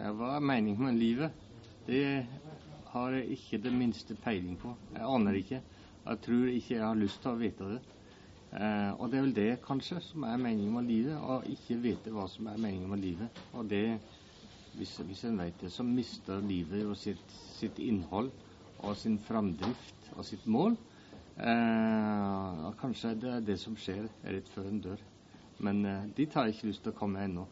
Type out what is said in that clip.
Eh, hva er meningen med livet? Det har jeg ikke det minste peiling på. Jeg aner ikke. Jeg tror ikke jeg har lyst til å vite det. Eh, og det er vel det kanskje som er meningen med livet, å ikke vite hva som er meningen med livet. Og det, hvis, hvis en vet det, så mister livet jo sitt, sitt innhold og sin framdrift og sitt mål. Eh, og kanskje det er det som skjer rett før en dør. Men eh, dit har jeg ikke lyst til å komme ennå.